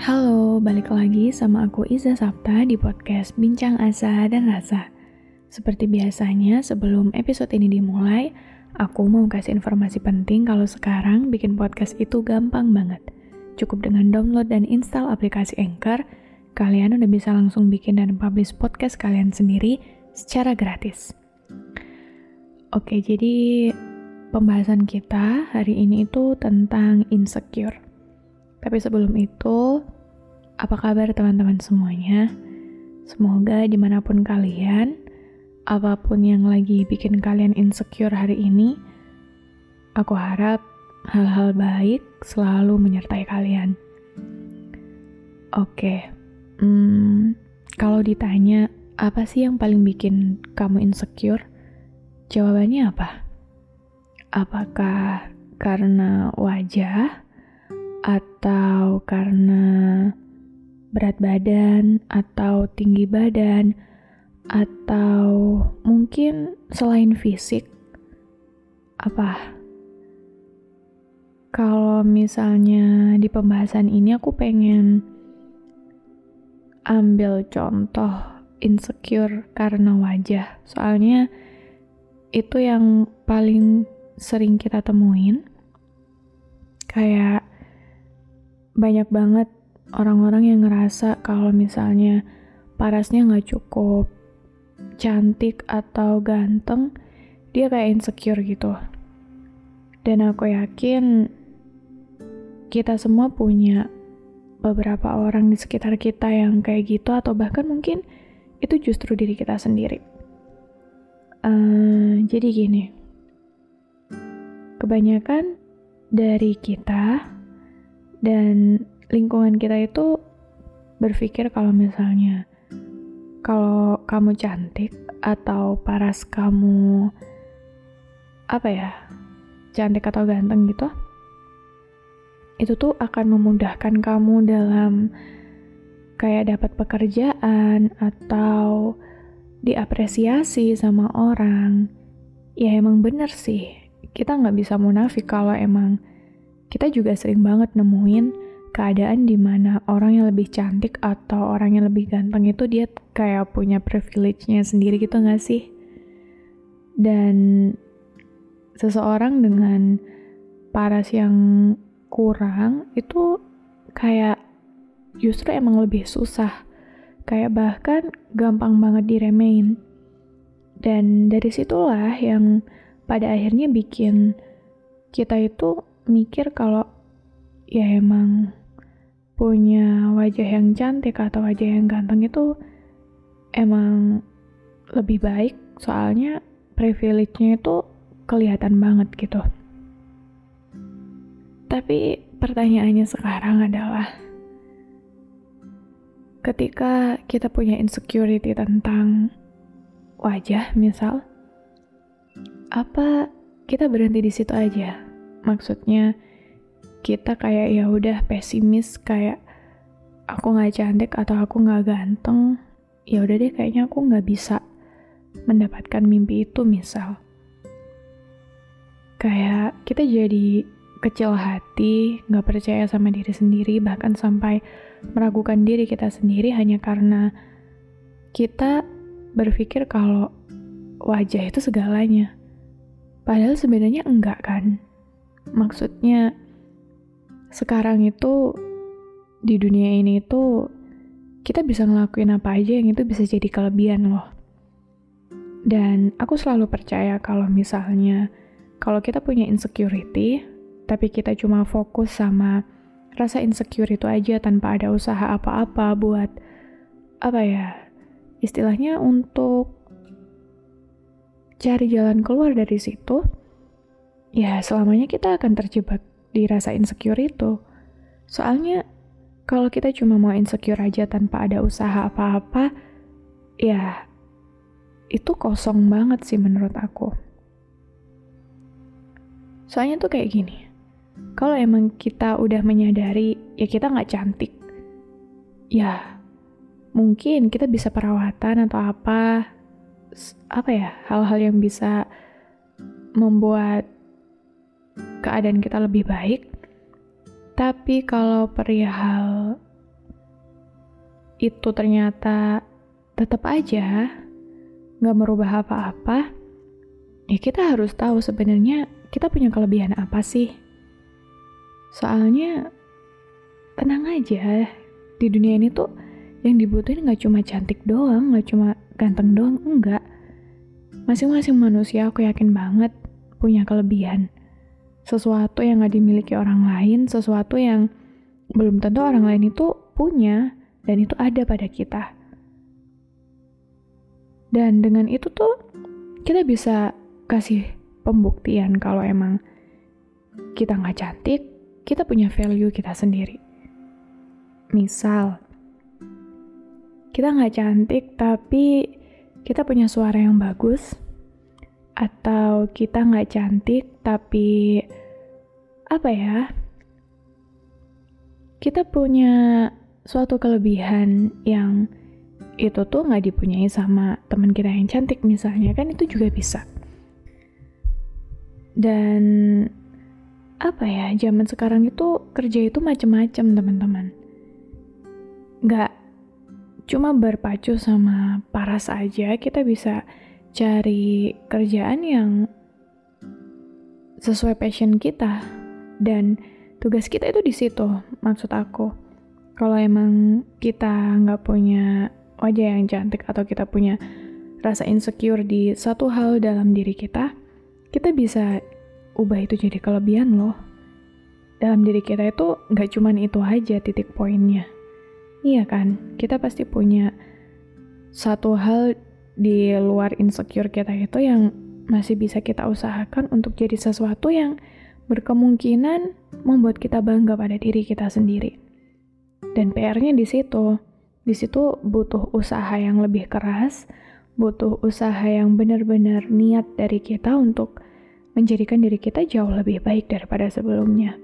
Halo, balik lagi sama aku Iza Sapta di podcast Bincang Asa dan Rasa. Seperti biasanya, sebelum episode ini dimulai, aku mau kasih informasi penting kalau sekarang bikin podcast itu gampang banget. Cukup dengan download dan install aplikasi Anchor, kalian udah bisa langsung bikin dan publish podcast kalian sendiri secara gratis. Oke, jadi pembahasan kita hari ini itu tentang insecure. Tapi sebelum itu, apa kabar teman-teman semuanya? Semoga di mana pun kalian, apa pun yang lagi bikin kalian insecure hari ini, aku harap hal-hal baik selalu menyertai kalian. Oke, hmm, kalau ditanya apa sih yang paling bikin kamu insecure? Jawabannya apa? Apakah karena wajah? Atau karena berat badan atau tinggi badan atau mungkin selain fisik apa? Kalau misalnya di pembahasan ini aku pengen ambil contoh insecure karena wajah. Soalnya itu yang paling sering kita temuin. Kayak banyak banget orang-orang yang ngerasa kalau misalnya parasnya nggak cukup cantik atau ganteng, dia kayak insecure gitu. Dan aku yakin kita semua punya beberapa orang di sekitar kita yang kayak gitu atau bahkan mungkin itu justru diri kita sendiri. Uh, jadi gini, kebanyakan dari kita dan lingkungan kita itu berpikir kalau misalnya kalau kamu cantik atau paras kamu apa ya cantik atau ganteng gitu itu tuh akan memudahkan kamu dalam kayak dapat pekerjaan atau diapresiasi sama orang. Ya emang bener sih. Kita nggak bisa munafik kalau emang kita juga sering banget nemuin keadaan di mana orang yang lebih cantik atau orang yang lebih ganteng itu dia kayak punya privilege-nya sendiri gitu gak sih? Dan seseorang dengan paras yang kurang itu kayak justru emang lebih susah. Kayak bahkan gampang banget diremehin. Dan dari situlah yang pada akhirnya bikin kita itu mikir kalau ya emang punya wajah yang cantik atau wajah yang ganteng itu emang lebih baik soalnya privilege-nya itu kelihatan banget gitu. Tapi pertanyaannya sekarang adalah ketika kita punya insecurity tentang wajah misal apa kita berhenti di situ aja? Maksudnya kita kayak ya udah pesimis kayak aku nggak cantik atau aku nggak ganteng ya udah deh kayaknya aku nggak bisa mendapatkan mimpi itu misal. Kayak kita jadi kecil hati nggak percaya sama diri sendiri bahkan sampai meragukan diri kita sendiri hanya karena kita berpikir kalau wajah itu segalanya. Padahal sebenarnya enggak kan Maksudnya sekarang itu di dunia ini itu kita bisa ngelakuin apa aja yang itu bisa jadi kelebihan loh. Dan aku selalu percaya kalau misalnya kalau kita punya insecurity, tapi kita cuma fokus sama rasa insecure itu aja tanpa ada usaha apa-apa buat apa ya? Istilahnya untuk cari jalan keluar dari situ, ya selamanya kita akan terjebak di rasa insecure itu. Soalnya kalau kita cuma mau insecure aja tanpa ada usaha apa-apa, ya itu kosong banget sih menurut aku. Soalnya tuh kayak gini, kalau emang kita udah menyadari ya kita nggak cantik, ya mungkin kita bisa perawatan atau apa, apa ya hal-hal yang bisa membuat keadaan kita lebih baik. Tapi kalau perihal itu ternyata tetap aja nggak merubah apa-apa, ya kita harus tahu sebenarnya kita punya kelebihan apa sih. Soalnya tenang aja, di dunia ini tuh yang dibutuhin nggak cuma cantik doang, nggak cuma ganteng doang, enggak. Masing-masing manusia aku yakin banget punya kelebihan. Sesuatu yang nggak dimiliki orang lain, sesuatu yang belum tentu orang lain itu punya, dan itu ada pada kita. Dan dengan itu tuh kita bisa kasih pembuktian kalau emang kita nggak cantik, kita punya value kita sendiri. Misal, kita nggak cantik tapi kita punya suara yang bagus, atau kita nggak cantik tapi apa ya? Kita punya suatu kelebihan yang itu tuh nggak dipunyai sama teman kita yang cantik misalnya kan itu juga bisa. Dan apa ya zaman sekarang itu kerja itu macem-macem teman-teman. Nggak cuma berpacu sama paras aja kita bisa cari kerjaan yang sesuai passion kita dan tugas kita itu di situ maksud aku. Kalau emang kita nggak punya wajah yang cantik atau kita punya rasa insecure di satu hal dalam diri kita kita bisa ubah itu jadi kelebihan loh. Dalam diri kita itu nggak cuman itu aja titik poinnya. Iya kan, kita pasti punya satu hal di luar insecure kita itu yang masih bisa kita usahakan untuk jadi sesuatu yang berkemungkinan membuat kita bangga pada diri kita sendiri. Dan PR-nya di situ. Di situ butuh usaha yang lebih keras, butuh usaha yang benar-benar niat dari kita untuk menjadikan diri kita jauh lebih baik daripada sebelumnya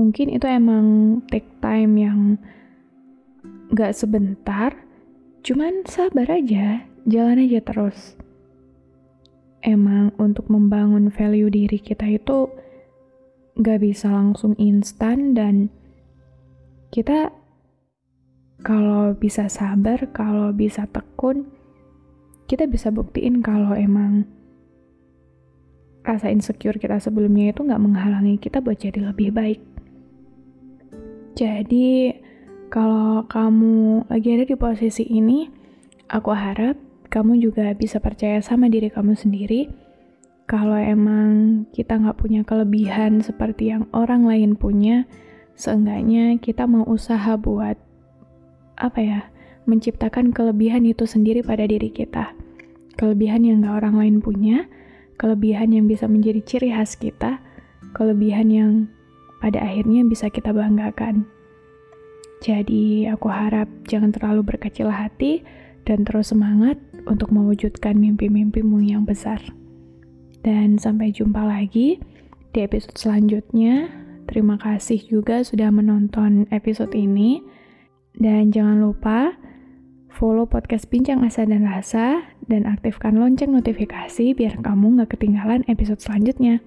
mungkin itu emang take time yang gak sebentar, cuman sabar aja, jalan aja terus. Emang untuk membangun value diri kita itu gak bisa langsung instan dan kita kalau bisa sabar, kalau bisa tekun, kita bisa buktiin kalau emang rasa insecure kita sebelumnya itu nggak menghalangi kita buat jadi lebih baik. Jadi, kalau kamu lagi ada di posisi ini, aku harap kamu juga bisa percaya sama diri kamu sendiri. Kalau emang kita nggak punya kelebihan seperti yang orang lain punya, seenggaknya kita mau usaha buat apa ya, menciptakan kelebihan itu sendiri pada diri kita. Kelebihan yang nggak orang lain punya, kelebihan yang bisa menjadi ciri khas kita, kelebihan yang pada akhirnya bisa kita banggakan. Jadi, aku harap jangan terlalu berkecil hati dan terus semangat untuk mewujudkan mimpi-mimpimu yang besar. Dan sampai jumpa lagi di episode selanjutnya. Terima kasih juga sudah menonton episode ini. Dan jangan lupa follow podcast Bincang Asa dan Rasa dan aktifkan lonceng notifikasi biar kamu nggak ketinggalan episode selanjutnya.